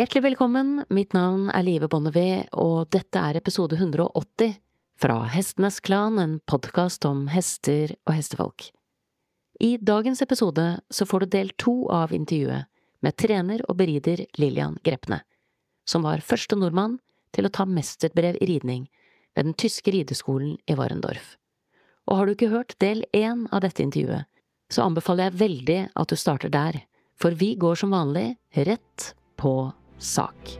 Hjertelig velkommen, mitt navn er Live Bonnevie, og dette er episode 180 fra Hestenes Klan, en podkast om hester og hestefolk. I dagens episode så får du del to av intervjuet med trener og berider Lillian Grepne, som var første nordmann til å ta mesterbrev i ridning ved den tyske rideskolen i Warendorf. Og har du ikke hørt del én av dette intervjuet, så anbefaler jeg veldig at du starter der, for vi går som vanlig rett på sak.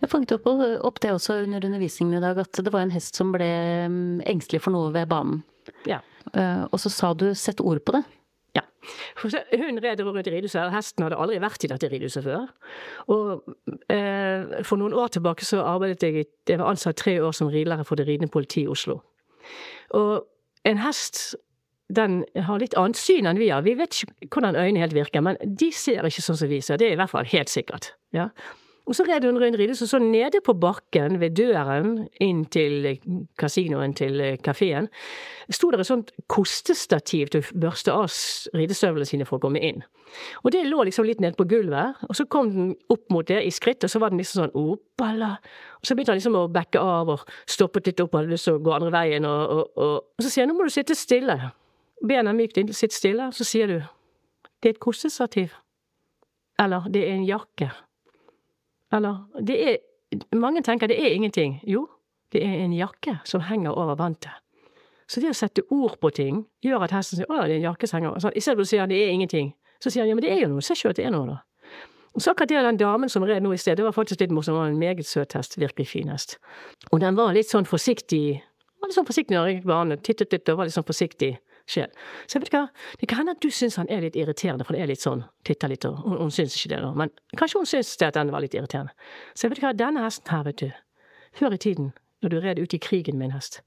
Jeg fanget opp, opp, det også under undervisningen i dag, at det var en hest som ble mm, engstelig for noe ved banen. Ja. Uh, og så sa du 'sett ord på det'. Ja. Hun red rundt i ridhuset. Hesten hadde aldri vært i dette ridhuset før. Og eh, for noen år tilbake så arbeidet jeg Jeg var ansatt tre år som ridelærer for det ridende politiet i Oslo. Og en hest den har litt annet syn enn vi har. Vi vet ikke hvordan øynene helt virker, men de ser ikke sånn som vi ser. Det er i hvert fall helt sikkert. Ja. Og så red hun rundt ridehuset, så nede på bakken ved døren inn til kasinoen, til kafeen, sto det et sånt kostestativ til å børste av ridestøvlene sine for å komme inn. Og det lå liksom litt nede på gulvet, og så kom den opp mot det i skritt, og så var den liksom sånn opala. Og så begynte han liksom å backe av og stoppet litt opp og hadde lyst til å gå andre veien, og, og, og, og så sier han nå må du sitte stille. Bena mykt inn, sitt stille, så sier du det er et kostestativ. Eller det er en jakke. Eller det er Mange tenker det er ingenting. Jo, det er en jakke som henger over vantet. Så det å sette ord på ting gjør at hesten sier 'Å, det er en jakke som henger over'. stedet Istedenfor å si det er ingenting, så sier han 'ja, men det er jo noe'. Se sjøl at det er noe, da. Så akkurat det den damen som red nå i sted, det var faktisk litt morsomt. Det var en meget søt hest. Virkelig fin hest. Og den var litt sånn forsiktig. Var litt sånn forsiktig når jeg gikk banen. Tittet litt og var litt sånn forsiktig sjel. Så vet du hva, det kan hende at du syns han er litt irriterende, for det er litt sånn, titter litt, og hun, hun syns ikke det, da, men kanskje hun syns det at den var litt irriterende. Så vet du hva, denne hesten her, vet du, før i tiden, når du red ut i krigen med en hest,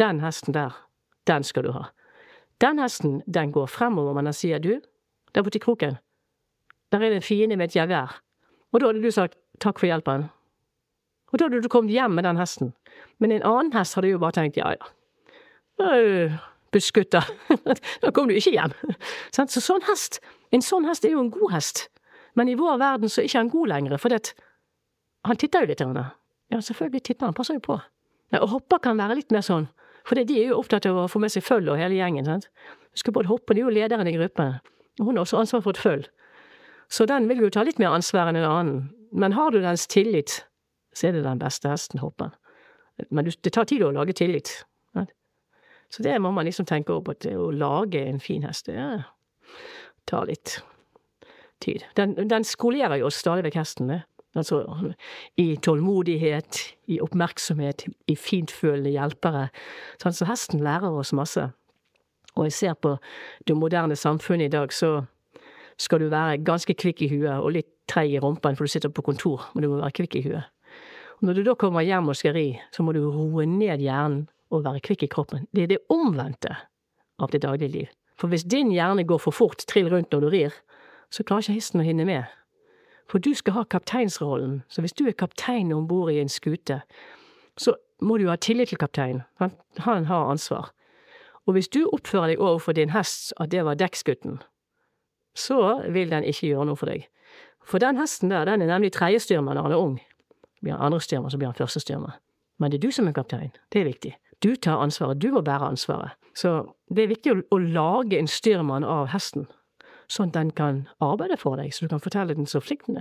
den hesten der, den skal du ha. Den hesten, den går fremover, men den sier du, der borti kroken, der er det en fiende med et gevær, og da hadde du sagt takk for hjelpen. Og da hadde du kommet hjem med den hesten. Men en annen hest hadde jo bare tenkt ja, ja bussgutta. da kom du ikke hjem. Så sånn hest, en sånn hest er jo en god hest. Men i vår verden så er ikke han god lenger, for det, han titter jo litt. Henne. Ja, selvfølgelig titter han, passer jo på. Ja, og hopper kan være litt mer sånn, for de er jo opptatt av å få med seg følge og hele gjengen. sant? Skal både hoppe, de er jo lederen i gruppen. Hun har også ansvar for et følg. Så den vil jo ta litt mer ansvar enn en annen. Men har du dens tillit, så er det den beste hesten, hoppen. Men det tar tid å lage tillit. Så det må man liksom tenke over, det å lage en fin hest, det tar litt tid. Den, den skolerer jo stadig vekk hesten. Altså i tålmodighet, i oppmerksomhet, i fintfølende hjelpere. Sånn, så hesten lærer oss masse. Og jeg ser på det moderne samfunnet i dag, så skal du være ganske kvikk i huet og litt treig i rumpen, for du sitter på kontor, men du må være kvikk i huet. Og når du da kommer hjem og skal ri, så må du roe ned hjernen å være kvikk i kroppen. Det er det omvendte av det daglige liv. For hvis din hjerne går for fort trill rundt når du rir, så klarer ikke hesten å hinne med. For du skal ha kapteinsrollen, så hvis du er kaptein om bord i en skute, så må du ha tillit til kapteinen. Han, har ansvar. Og hvis du oppfører deg overfor din hest at det var dekksgutten, så vil den ikke gjøre noe for deg. For den hesten der, den er nemlig tredjestyrmann når han er ung. Blir han andrestyrmann, så blir han førstestyrmann. Men det er du som er kaptein. Det er viktig. Du tar ansvaret, du må bære ansvaret. Så det er viktig å, å lage en styrmann av hesten, sånn at den kan arbeide for deg, så du kan fortelle den så flink den.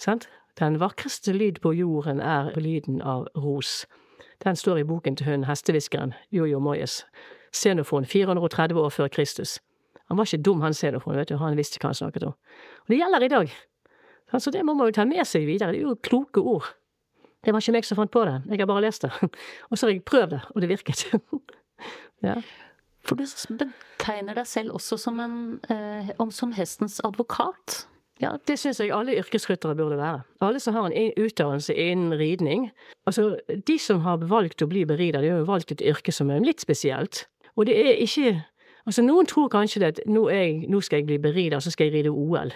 Sant? Den vakreste lyd på jorden er lyden av ros. Den står i boken til hun hestehviskeren, Jojo Moyes. Xenofon, 430 år før Kristus. Han var ikke dum, han Xenofon, vet du, han visste hva han snakket om. Og det gjelder i dag. Så det må man jo ta med seg videre, det er jo kloke ord. Det var ikke meg som fant på det, jeg har bare lest det. Og så har jeg prøvd det, og det virket. ja. For du betegner deg selv også som, en, eh, som hestens advokat? Ja, det syns jeg alle yrkesryttere burde være. Alle som har en utdannelse innen ridning. Altså, de som har valgt å bli berider, de har jo valgt et yrke som er litt spesielt. Og det er ikke Altså, noen tror kanskje det at nå, jeg, nå skal jeg bli berider, så skal jeg ride OL.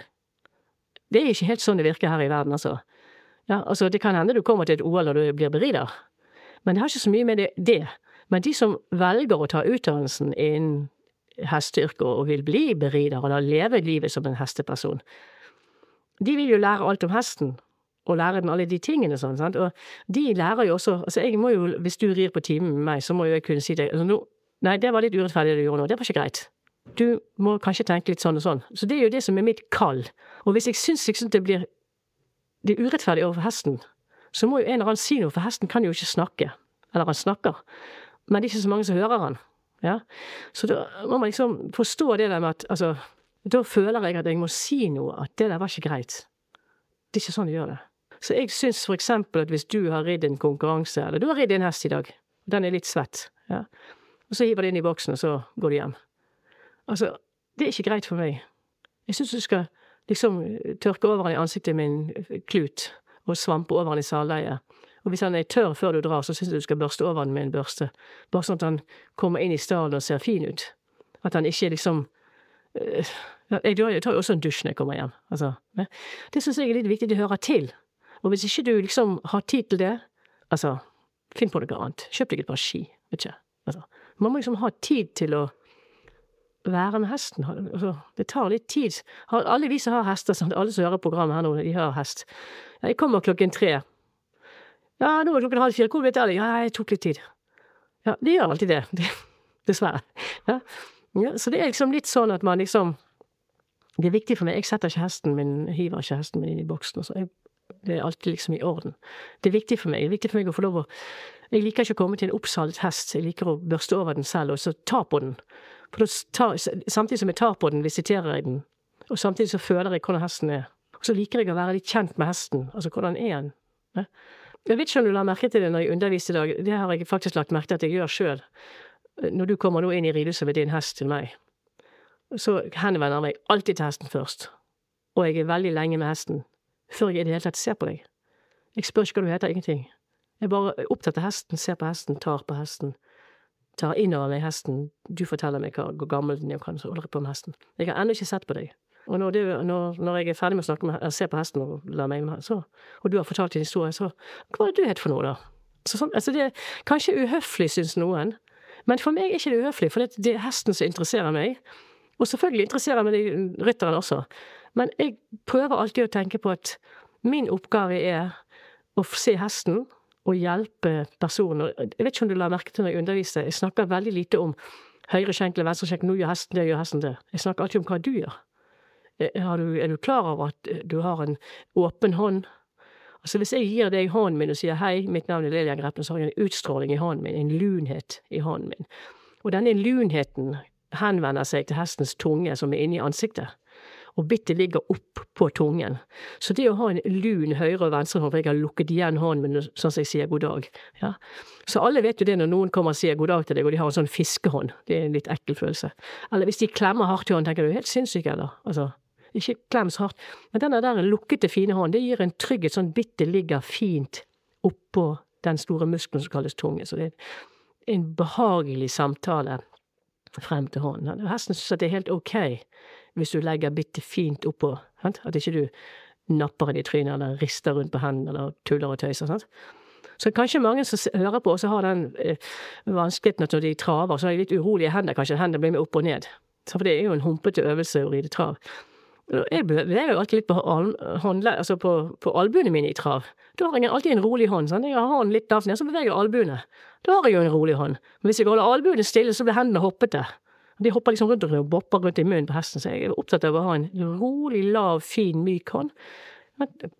Det er ikke helt sånn det virker her i verden, altså. Ja, altså Det kan hende du kommer til et OL når du blir berider, men det har ikke så mye med det. det. Men de som velger å ta utdannelsen innen hesteyrket og vil bli berider, eller leve livet som en hesteperson, de vil jo lære alt om hesten. Og lære den alle de tingene sånn, sant. Og de lærer jo også Altså, jeg må jo, hvis du rir på timen med meg, så må jo jeg kunne si deg altså, no, Nei, det var litt urettferdig det du gjorde nå. Det var ikke greit. Du må kanskje tenke litt sånn og sånn. Så det er jo det som er mitt kall. Og hvis jeg syns liksom det blir det er urettferdig overfor hesten, så må jo en eller annen si noe, for hesten kan jo ikke snakke. Eller han snakker, men det er ikke så mange som hører han. Ja? Så da må man liksom forstå det der med at altså, Da føler jeg at jeg må si noe, at det der var ikke greit. Det er ikke sånn du gjør det. Så jeg syns for eksempel at hvis du har ridd en konkurranse, eller du har ridd en hest i dag, den er litt svett, ja, og så hiver du inn i boksen, og så går du hjem. Altså, det er ikke greit for meg. Jeg syns du skal liksom tørke over han i ansiktet med en klut, og svampe over han i salleiet. Og hvis han er tørr før du drar, så syns jeg du skal børste over han med en børste. Bare sånn at han kommer inn i stallen og ser fin ut. At han ikke liksom øh, Jeg tar jo også en dusj når jeg kommer hjem. Altså, det syns jeg er litt viktig. Det hører til. Og hvis ikke du liksom har tid til det, altså, finn på noe annet. Kjøp deg et par ski. Vet ikke. Altså, man må liksom ha tid til å være med hesten. Altså, det tar litt tid. Alle vi som har hester, sånn, alle som hører programmet her nå, de har hest. Jeg kommer klokken tre. Ja, nå er klokken halv fire. Hvor vet jeg det? Ja, jeg tok litt tid. Ja, de gjør alltid det. Dessverre. Ja. ja. så det er liksom litt sånn at man liksom Det er viktig for meg. Jeg setter ikke hesten min, hiver ikke hesten min inn i boksen. Jeg, det er alltid liksom i orden. Det er viktig for meg. Det er viktig for meg å få lov å Jeg liker ikke å komme til en oppsalet hest. Jeg liker å børste over den selv, og så ta på den. Tar, samtidig som jeg tar på den, visiterer jeg den. Og samtidig så føler jeg hvordan hesten er. Og så liker jeg å være litt kjent med hesten. Altså hvordan er han? Jeg vet ikke om du la merke til det når jeg underviste i dag, det har jeg faktisk lagt merke til at jeg gjør sjøl. Når du kommer nå inn i ridelsen med din hest til meg, så henvender jeg meg alltid til hesten først. Og jeg er veldig lenge med hesten, før jeg i det hele tatt ser på deg. Jeg spør ikke hva du heter, ingenting. Jeg er bare opptatt av hesten, ser på hesten, tar på hesten. Tar innover meg hesten, du forteller meg hvor gammel den er og hva du holder på med hesten. Jeg har ennå ikke sett på deg. Og når, du, når, når, jeg er ferdig med å snakke med, ser på hesten og la meg med, så, og du har fortalt din historie, så Hva var det du het for noe, da? Så, sånn, altså det er kanskje uhøflig, syns noen, men for meg er ikke det uhøflig, for det, det er hesten som interesserer meg. Og selvfølgelig interesserer meg rytteren også, men jeg prøver alltid å tenke på at min oppgave er å se hesten og hjelpe personer. Jeg vet ikke om du la merke til når jeg underviste, jeg snakker veldig lite om høyre skjenkel, venstre skjenk, nå gjør hesten det, gjør hesten det. Jeg snakker alltid om hva du gjør. Er du, er du klar over at eh, du har en åpen hånd? Altså Hvis jeg gir deg hånden min og sier hei, mitt navn er Lillian Grepnes, så har jeg en utstråling i hånden min, en lunhet i hånden min. Og denne lunheten henvender seg til hestens tunge som er inni ansiktet, og bittet ligger opp på tungen. Så det å ha en lun høyre- og venstrehånd, for jeg har lukket igjen hånden min sånn som jeg sier god dag ja. Så alle vet jo det når noen kommer og sier god dag til deg, og de har en sånn fiskehånd. Det er en litt ekkel følelse. Eller hvis de klemmer hardt i hånden, tenker du helt sinnssyk, eller? Altså, ikke klem så hardt. Men denne der lukkete, fine hånden, det gir en trygghet, sånn bittet ligger fint oppå den store muskelen som kalles tunge. Så det er en behagelig samtale frem til hånden. Hesten syns at det er helt ok hvis du legger bittet fint oppå, at ikke du napper det i trynet eller rister rundt på hendene eller tuller og tøyser. Sant? Så kanskje mange som hører på, også har den eh, vanskeligheten at når de traver, så har de litt urolige hender, kanskje hendene blir med opp og ned. For det er jo en humpete øvelse å ride trav. Jeg beveger jo alltid litt på, håndle, altså på, på albuene mine i trav. Da har jeg alltid en rolig hånd. Sant? Jeg har hånden litt lavt ned, så beveger jeg albuene. Da har jeg jo en rolig hånd. Men hvis jeg holder albuene stille, så blir hendene hoppete. De hopper liksom rundt og bopper rundt i munnen på hesten, så jeg er opptatt av å ha en rolig, lav, fin, myk hånd.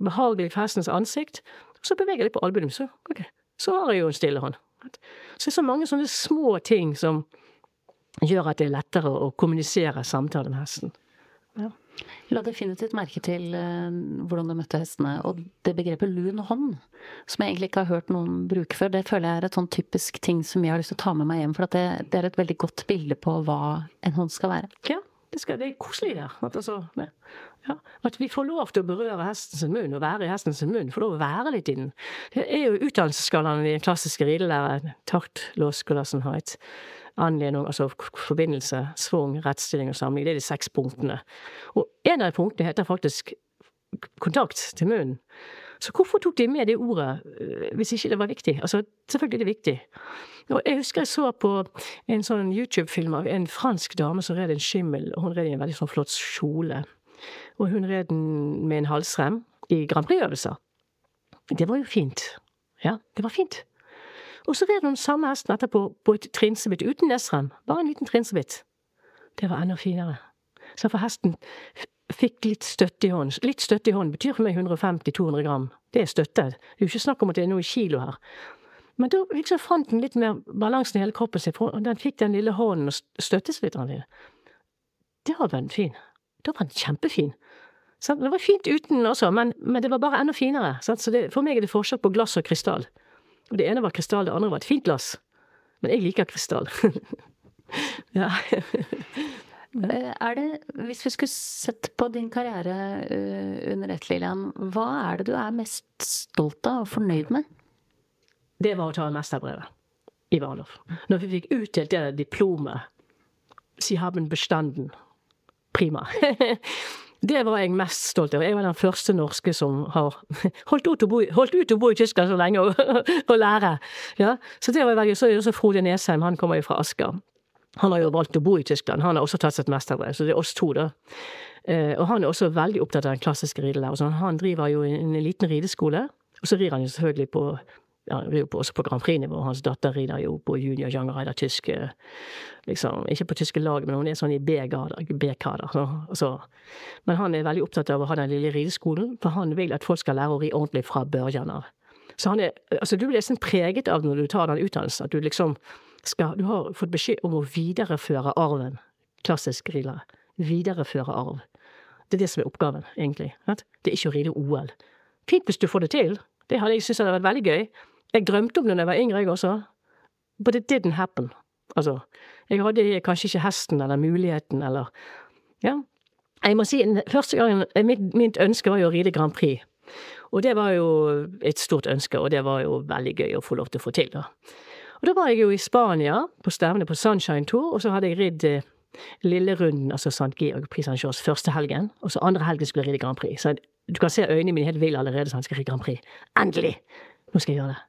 Behagelig for hestens ansikt. Og Så beveger jeg litt på albuen, så, okay. så har jeg jo en stille hånd. Så det er så mange sånne små ting som gjør at det er lettere å kommunisere samtalen med hesten. Ja. La definitivt merke til uh, hvordan du møtte hestene. Og det begrepet lun hånd, som jeg egentlig ikke har hørt noen bruke før, det føler jeg er et sånn typisk ting som jeg har lyst til å ta med meg hjem. For det, det, er et veldig godt bilde på hva en hånd skal være. Ja, det, skal, det er koselig der. At, altså, ja, at vi får lov til å berøre hestens munn, og være i hestens munn. Få lov å være litt i den. Det er jo utdannelsesskalaen i den klassiske ridelære. Taktlåsklassen har et anledning, altså forbindelse, svung, rettstilling og samling. Det er de seks punktene. Og en av punktene heter faktisk kontakt til munnen. Så hvorfor tok de med det ordet øh, hvis ikke det var viktig? Altså, selvfølgelig er det viktig. Og jeg husker jeg så på en sånn YouTube-film av en fransk dame som red en skimmel, og hun red i en veldig sånn flott kjole. Og hun red den med en halsrem i Grand Prix-øvelser. Det var jo fint. Ja, det var fint. Og så red hun samme hesten etterpå på et trinsebitt uten nesrem. Bare en liten trinsebitt. Det var enda finere. Så for hesten fikk litt støtte i hånden. Litt støtte i hånden betyr for meg 150-200 gram. Det er støtte. Det er jo ikke snakk om at det er noe kilo her. Men da liksom fant den litt mer balansen i hele kroppen sin, og den fikk den lille hånden og støttes litt. Det var den fin. Da var den kjempefin. Så det var fint uten også, men, men det var bare enda finere. Så det, for meg er det forskjell på glass og krystall. Og det ene var krystall, det andre var et fint glass. Men jeg liker krystall. ja. Eh, er det, hvis vi skulle sett på din karriere uh, under ett, Lillian, hva er det du er mest stolt av og fornøyd med? Det var å ta mesterbrevet i Waldorf. Når vi fikk utdelt det diplomet Sie haben bestanden. Prima. det var jeg mest stolt av. Jeg var den første norske som har holdt ut å bo, ut å bo i Tyskland så lenge og, og lære. Ja? Så det var veldig, så er det også Frode Nesheim, han kommer jo fra Asker. Han har jo valgt å bo i Tyskland. Han har også tatt sitt mesterbrev, så det er oss to, da. Eh, og han er også veldig opptatt av den klassiske ridelæren. Han driver jo en liten rideskole, og så rir han jo selvfølgelig på ja, også på Grand Prix-nivå. Hans datter rider jo på junior young rider tyske liksom, Ikke på tyske lag, men hun er sånn i B-kader. Så, men han er veldig opptatt av å ha den lille rideskolen, for han vil at folk skal lære å ri ordentlig fra børjan av. Så han er, altså du blir nesten preget av når du tar den utdannelsen, at du liksom skal, du har fått beskjed om å videreføre arven. Klassisk ridere. Videreføre arv. Det er det som er oppgaven, egentlig. Det er ikke å ride OL. Fint hvis du får det til. Det hadde jeg syntes hadde vært veldig gøy. Jeg drømte om det da jeg var yngre, jeg også. But it didn't happen. Altså, jeg hadde kanskje ikke hesten eller muligheten eller Ja. Jeg må si, første gangen Mitt, mitt ønske var jo å ride Grand Prix. Og det var jo et stort ønske, og det var jo veldig gøy å få lov til å få til, da. Og da var jeg jo i Spania, på stevne på Sunshine Tour, og så hadde jeg ridd eh, Lillerunden, altså St. Georg Prix Saint Georges, første helgen, og så andre helgen skulle jeg ride Grand Prix. Så du kan se øynene mine helt ville allerede, så han skal ride Grand Prix. Endelig! Nå skal jeg gjøre det.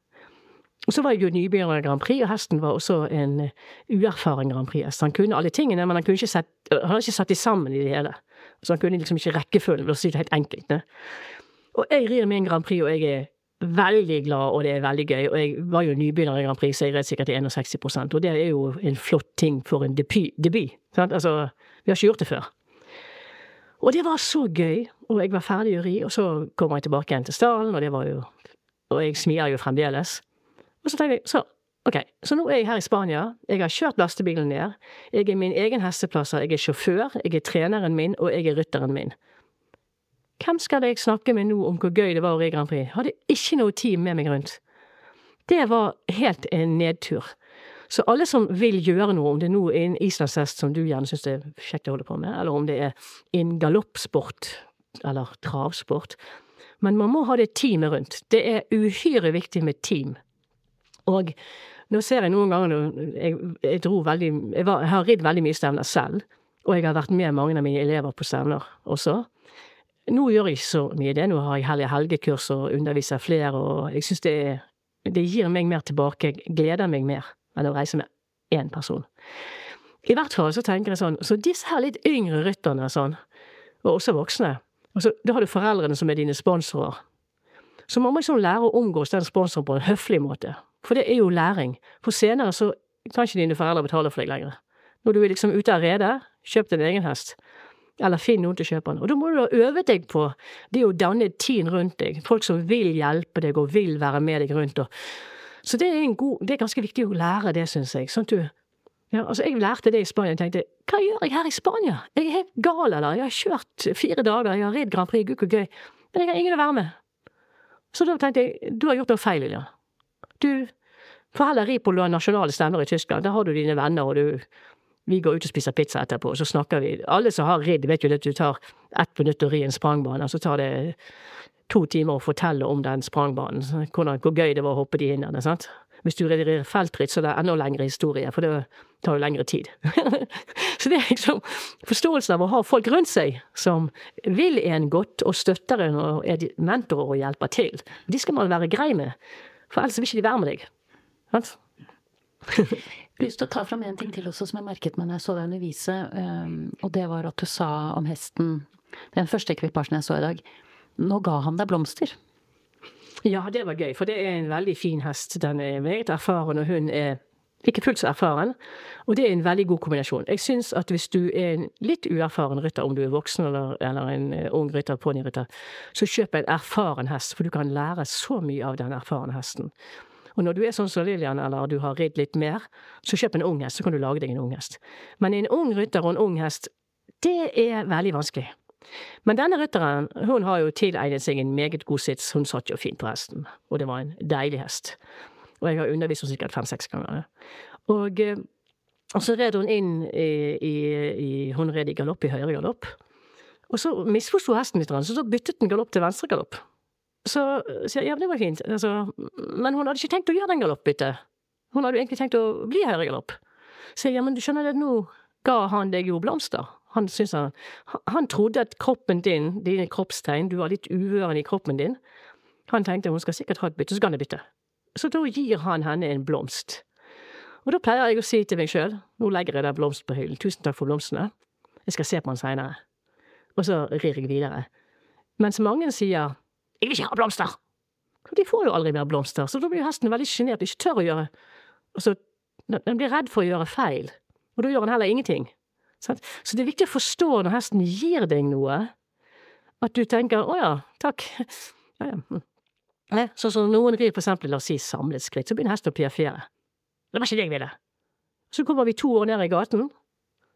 Og så var jeg jo nybegynner i Grand Prix, og hesten var også en eh, uerfaren Grand Prix-hest. Han kunne alle tingene, men han, kunne ikke sett, han hadde ikke satt de sammen i det hele. Så han kunne liksom ikke rekkefølgen, for å si det helt enkelt. Ne? Og jeg rir min Grand Prix, og jeg er veldig glad, og det er veldig gøy. Og jeg var jo nybegynner i Grand Prix, så jeg red sikkert i 61% og det er jo en flott ting for en debut. debut altså, vi har ikke gjort det før. Og det var så gøy, og jeg var ferdig å ri, og så kommer jeg tilbake igjen til stallen, og det var jo Og jeg smiler jo fremdeles. Og så tenkte jeg så, ok, så nå er jeg her i Spania, jeg har kjørt lastebilen ned, jeg er min egen hesteplasser, jeg er sjåfør, jeg er treneren min, og jeg er rytteren min. Hvem skal jeg snakke med nå om hvor gøy det var å ri Grand Prix? Hadde ikke noe team med meg rundt. Det var helt en nedtur. Så alle som vil gjøre noe, om det nå er en islandshest som du gjerne syns er kjekt å holde på med, eller om det er en galoppsport eller travsport Men man må ha det teamet rundt. Det er uhyre viktig med team. Og nå ser jeg noen ganger Jeg, jeg dro veldig jeg, var, jeg har ridd veldig mye stevner selv, og jeg har vært med mange av mine elever på stevner også. Nå gjør jeg ikke så mye det. Nå har jeg hellige helgekurs og underviser flere, og jeg syns det, det gir meg mer tilbake, gleder meg mer enn å reise med én person. I hvert fall så tenker jeg sånn, så disse her litt yngre rytterne sånn, og også voksne, og så, da har du foreldrene som er dine sponsorer. Så man må liksom lære å omgås den sponsoren på en høflig måte, for det er jo læring. For senere så kan ikke dine foreldre betale for deg lenger. Når du er liksom ute av redet, kjøp din egen hest, eller finn noen til å kjøpe den. Og da må du øve deg på det å danne et team rundt deg, folk som vil hjelpe deg og vil være med deg rundt. Så det er, god, det er ganske viktig å lære det, syns jeg. Sånn at du ja, altså Jeg lærte det i Spania og tenkte hva gjør jeg her i Spania? Jeg er helt gal, eller? Jeg har kjørt fire dager, jeg har ridd Grand Prix, gud hvor gøy. Men jeg har ingen å være med. Så da tenkte jeg du har gjort noe feil, Lillian. Du får heller ri på nasjonale stemmer i Tyskland. Der har du dine venner, og du vi går ut og spiser pizza etterpå, og så snakker vi Alle som har ridd, vet jo at du tar ett minutt å ri en sprangbane, og så tar det to timer å fortelle om den sprangbanen. Hvordan, hvor gøy det var å hoppe de hindrene. sant? Hvis du rir feltritt, så er det enda lengre historie, for Det tar jo lengre tid. så det er liksom forståelsen av å ha folk rundt seg som vil en godt og støtter en og er mentorer og hjelper til. De skal man være grei med, for ellers vil ikke de være med deg. Sant? Lyst til å ta fram en ting til også som jeg merket meg når jeg så deg undervise, um, og det var at du sa om hesten, den første ekvipasjen jeg så i dag, nå ga han deg blomster. Ja, det var gøy, for det er en veldig fin hest. Den er meget erfaren, og hun er ikke fullt så erfaren. Og det er en veldig god kombinasjon. Jeg syns at hvis du er en litt uerfaren rytter, om du er voksen eller, eller en uh, ung rytter, ponirytter, så kjøp en erfaren hest, for du kan lære så mye av den erfarne hesten. Og når du er sånn som Lillian, eller du har ridd litt mer, så kjøp en ung hest, så kan du lage deg en ung hest. Men en ung rytter og en ung hest, det er veldig vanskelig. Men denne rytteren, hun har jo tilegnet seg en meget god sits, hun satt jo fint på hesten, og det var en deilig hest. Og jeg har undervist henne sikkert fem-seks ganger. Og, eh, og, så red hun inn i, i, i Hun red i galopp, i høyre galopp. Og så misforsto hesten litt, så da byttet den galopp til venstre galopp. Så sier jeg ja, det var fint, altså, men hun hadde ikke tenkt å gjøre den galoppbyttet. Hun hadde jo egentlig tenkt å bli høyre galopp. Så jeg ja, men du skjønner det, nå ga han deg jo blomster. Han han Han trodde at kroppen din, dine kroppstegn, du var litt uvøren i kroppen din. Han tenkte hun skal sikkert ha et bytte, så kan jeg bytte. Så da gir han henne en blomst. Og da pleier jeg å si til meg sjøl, nå legger jeg den blomst på hyllen, tusen takk for blomstene, jeg skal se på den seinere. Og så rir jeg videre. Mens mange sier 'Jeg vil ikke ha blomster'. For de får jo aldri mer blomster, så da blir hesten veldig sjenert og ikke tør å gjøre Og så Den blir redd for å gjøre feil, og da gjør han heller ingenting. Så det er viktig å forstå når hesten gir deg noe, at du tenker 'Å ja, takk'. Ja, ja. Sånn som noen rir for eksempel, la oss si samlet skritt, så begynner hesten å piafere. Det var ikke det jeg ville. Så kommer vi to år ned i gaten.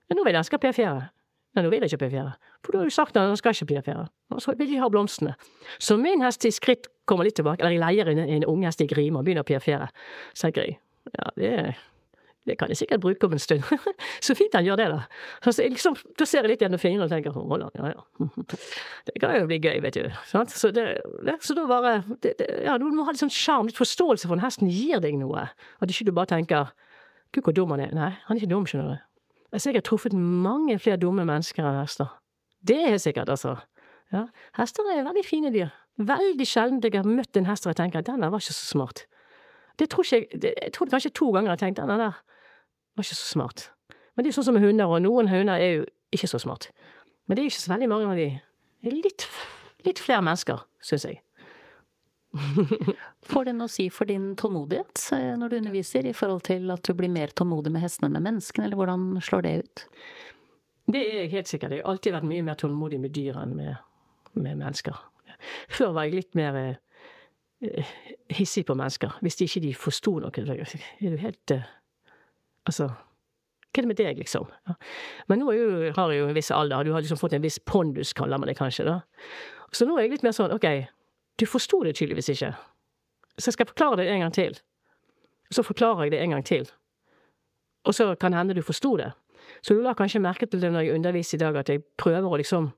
Ja, nå vil jeg skal piafere. Nei, nå vil jeg ikke piafere. For du har jo sagt at han skal ikke piafere. Og så vil de ha blomstene. Så min hest i skritt kommer litt tilbake, eller jeg leier en, en ung hest i grime og begynner å piafere. Så jeg jeg, ja, det, det kan jeg sikkert bruke om en stund. så fint han gjør det, da. Så liksom, da ser jeg litt gjennom fingrene og tenker Roland, ja, ja. Det kan jo bli gøy, vet du. Så, det, det, så da bare det, Ja, du må ha litt sånn sjarm, litt forståelse for den hesten gir deg noe. At ikke du bare tenker Gud, hvor dum han er. Nei, han er ikke dum, skjønner du. Jeg har sikkert truffet mange flere dumme mennesker enn hester. Det er sikkert, altså. Ja, hester er veldig fine dyr. Veldig sjelden jeg har møtt en hest og jeg tenker den der var ikke så smart. Det tror ikke jeg, jeg tror kanskje to ganger jeg har tenkt den der var ikke så smart. Men det er sånn som med hunder, og noen hunder er jo ikke så smart. Men det er ikke så veldig mange av de. Det er litt, litt flere mennesker, syns jeg. Får det noe å si for din tålmodighet eh, når du underviser, i forhold til at du blir mer tålmodig med hestene enn med menneskene, eller hvordan slår det ut? Det er jeg helt sikkert. Jeg har alltid vært mye mer tålmodig med dyr enn med, med mennesker. Før var jeg litt mer eh, hissig på mennesker. Hvis de ikke de forsto noe. Er du helt eh, Altså hva er det med deg, liksom? Ja. Men nå jo, har jeg jo en viss alder, du har liksom fått en viss pondus, kaller man det kanskje, da. Så nå er jeg litt mer sånn, ok, du forsto det tydeligvis ikke. Så jeg skal forklare det en gang til. Så forklarer jeg det en gang til. Og så kan hende du forsto det. Så du la kanskje merke til det når jeg underviser i dag, at jeg prøver å liksom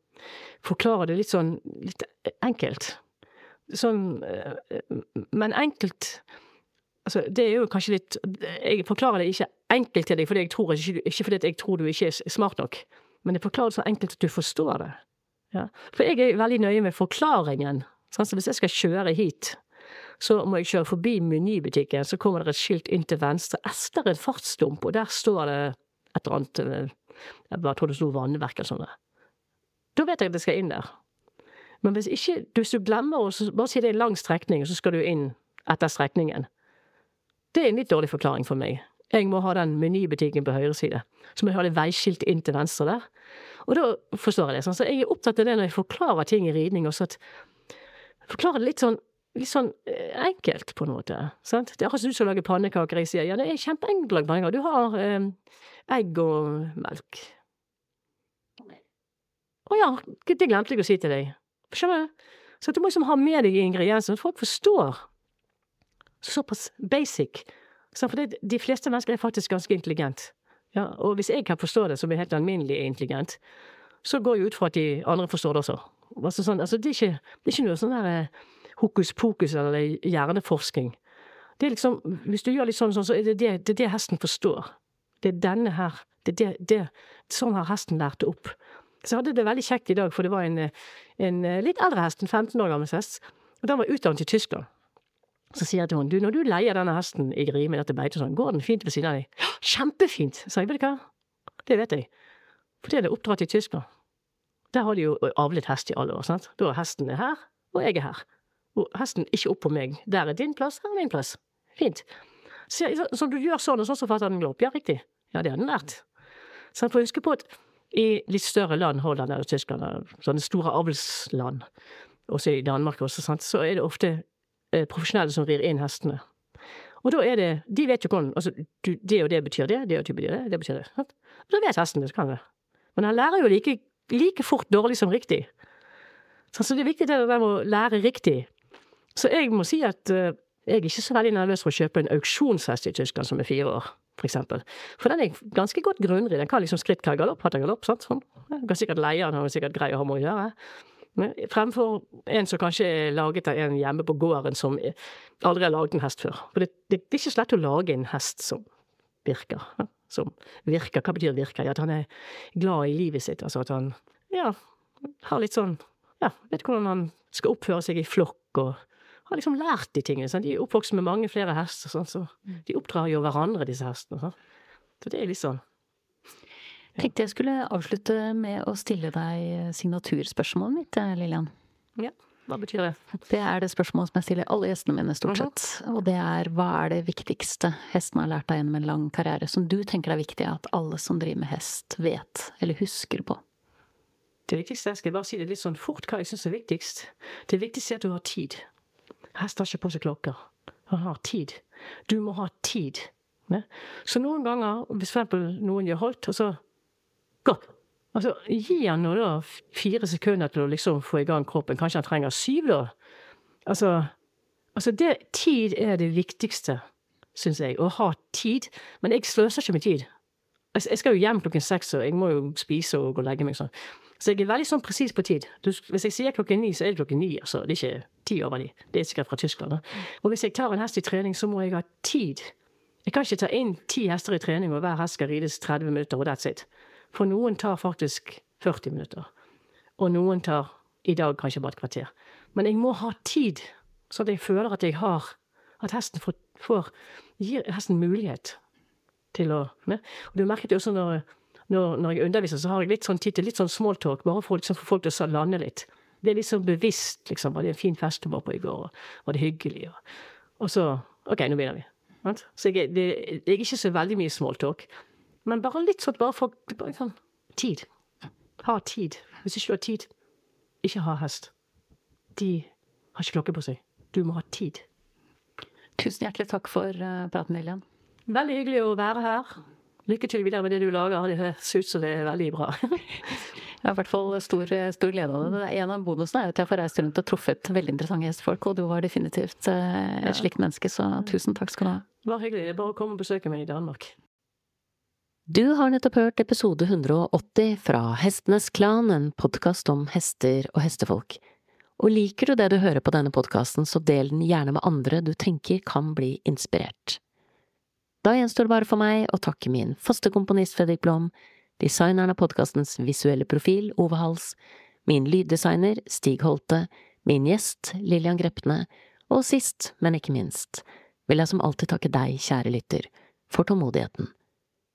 forklare det litt sånn litt enkelt. Sånn eh, Men enkelt Altså, det er jo kanskje litt Jeg forklarer det ikke enkelt til deg fordi tror ikke, fordi jeg tror du ikke er smart nok, men jeg forklarer det så enkelt at du forstår det. Ja. For jeg er veldig nøye med forklaringen Sånn, så hvis jeg skal kjøre hit, så må jeg kjøre forbi Menybutikken, så kommer det et skilt inn til venstre. Ester en fartsdump, og der står det et eller annet eh, Jeg bare tror det sto vannverk eller sånt. Da vet jeg at jeg skal inn der. Men hvis ikke, hvis du glemmer å bare si det er en lang strekning, så skal du inn etter strekningen. Det er en litt dårlig forklaring for meg. Jeg må ha den menybutikken på høyre side. Så må jeg ha det veiskilt inn til venstre der. Og da forstår jeg det. Sånn. Så jeg er opptatt av det når jeg forklarer ting i ridning også, at Forklarer det litt sånn, litt sånn eh, enkelt, på en måte. Sant? Det er akkurat som du som lager pannekaker. Jeg sier ja, det er kjempeenkelt å lage pannekaker. Du har eh, egg og melk. Å ja, det glemte jeg å si til deg. Skjønner du? Så du må liksom ha med deg ingrediensene, folk forstår. Såpass basic. For de fleste mennesker er faktisk ganske intelligent. Ja, og hvis jeg kan forstå det som er helt alminnelig intelligent, så går jeg ut fra at de andre forstår det også. Altså sånn, altså det, er ikke, det, er ikke, noe sånn der eh, hokus pokus eller hjerneforsking. Det er liksom, Hvis du gjør litt sånn, sånn så er det det, det, det hesten forstår. Det er denne her. Det, det, det, sånn har hesten lært det opp. Så jeg hadde det veldig kjekt i dag, for det var en, en litt eldre hest, en 15 år gammel hest, og den var utdannet i Tyskland. Så sier jeg til henne, du, når du leier denne hesten i Grime dette beitet sånn, går den fint ved siden av deg? Ja, kjempefint! sa jeg, vet du hva, det vet jeg, fordi den er oppdratt i Tyskland. Der har de jo avlet hest i alle år, sant, da er hesten her, og jeg er her. Og hesten ikke opp på meg, der er din plass, her er min plass. Fint. Så, så du gjør sånn, og sånn så fatter den opp, ja, riktig. Ja, det har den lært. Så han får huske på at i litt større land, Holland eller Tyskland, sånne store avlsland, også i Danmark også, sant, så er det ofte profesjonelle som rir inn hestene. Og da er det De vet jo hvordan altså, Det og det betyr det, det og det betyr det, det betyr det. Sant? Og da vet hesten det, så kan det. Men han lærer jo like, like fort dårlig som riktig. Så det er viktig det med å lære riktig. Så jeg må si at uh, jeg er ikke så veldig nervøs for å kjøpe en auksjonshest i Tyskland som er fire år for eksempel. For den er ganske godt grunnrig. Den kan liksom skritt, hva galopp, hatt galopp. sant? Sånn. Du kan sikkert leie den, har sikkert grei å ha med å gjøre. Fremfor en som kanskje er laget av en hjemme på gården som aldri har laget en hest før. For det, det, det er ikke så lett å lage en hest som virker. Ja? Som virker. Hva betyr virker? At han er glad i livet sitt. Altså at han ja, har litt sånn Ja, vet hvordan han skal oppføre seg i flokk og har liksom lært de tingene. Sant? De er oppvokst med mange flere hester, sånn, så mm. de oppdrar jo hverandre, disse hestene. Sant? Så det er litt sånn. Tenkte jeg skulle avslutte med å stille deg signaturspørsmålet mitt, eh, Lillian. Ja, hva betyr det? Det er det spørsmålet som jeg stiller alle gjestene mine, stort mhm. sett. Og det er hva er det viktigste hesten har lært deg gjennom en lang karriere, som du tenker er viktig at alle som driver med hest, vet eller husker på? Det viktigste, jeg skal bare si det litt sånn fort hva jeg syns er viktigst. Det viktigste er at du har tid. Hest har ikke på seg klokker. Han har tid. Du må ha tid. Ne? Så noen ganger, hvis for eksempel noen gjør holdt, og så Gå! Altså, gi han nå da fire sekunder til å liksom få i gang kroppen. Kanskje han trenger syv, da. Altså, altså det, tid er det viktigste, syns jeg. Å ha tid. Men jeg sløser ikke med tid. Altså, jeg skal jo hjem klokken seks, og jeg må jo spise og gå og legge meg sånn. Så jeg er veldig sånn presis på tid. Du, hvis jeg sier klokken ni, så er det klokken ni. altså. Det er ikke ti over ni. Det er sikkert fra Tyskland. Da. Og hvis jeg tar en hest i trening, så må jeg ha tid. Jeg kan ikke ta inn ti hester i trening, og hver hest skal rides 30 minutter, og that's it. For noen tar faktisk 40 minutter. Og noen tar i dag kanskje bare et kvarter. Men jeg må ha tid, så jeg føler at jeg har At hesten får, får gir hesten mulighet til å med. Og du merket det også når når, når, jeg underviser, så har jeg litt sånn tid til litt sånn smalltalk, bare for liksom, få folk til å lande litt. Det er litt sånn bevisst, liksom. Var det en fin fest du var på i går? Var det hyggelig? Og, og så OK, nå begynner vi. Så jeg, det, jeg er ikke så veldig mye smalltalk. Men bare litt sånn, bare for bare sånn tid. Ha tid. Hvis ikke du har tid, ikke ha hest. De har ikke klokke på seg. Du må ha tid. Tusen hjertelig takk for uh, praten, Lillian. Veldig hyggelig å være her. Lykke til videre med det du lager. Det høres ut som det er veldig bra. Jeg har i hvert fall stor, stor glede av det. En av bonusene er at jeg får reist rundt og truffet veldig interessante gjestfolk, og du var definitivt et et slikt menneske, så tusen takk skal du ha. Bare hyggelig. Er bare kom og besøke meg i Danmark. Du har nettopp hørt episode 180 fra Hestenes Klan, en podkast om hester og hestefolk. Og liker du det du hører på denne podkasten, så del den gjerne med andre du tenker kan bli inspirert. Da gjenstår det bare for meg å takke min faste komponist Fredrik Blom, designeren av podkastens visuelle profil Ove Hals, min lyddesigner Stig Holte, min gjest Lillian Grepne, og sist, men ikke minst, vil jeg som alltid takke deg, kjære lytter, for tålmodigheten.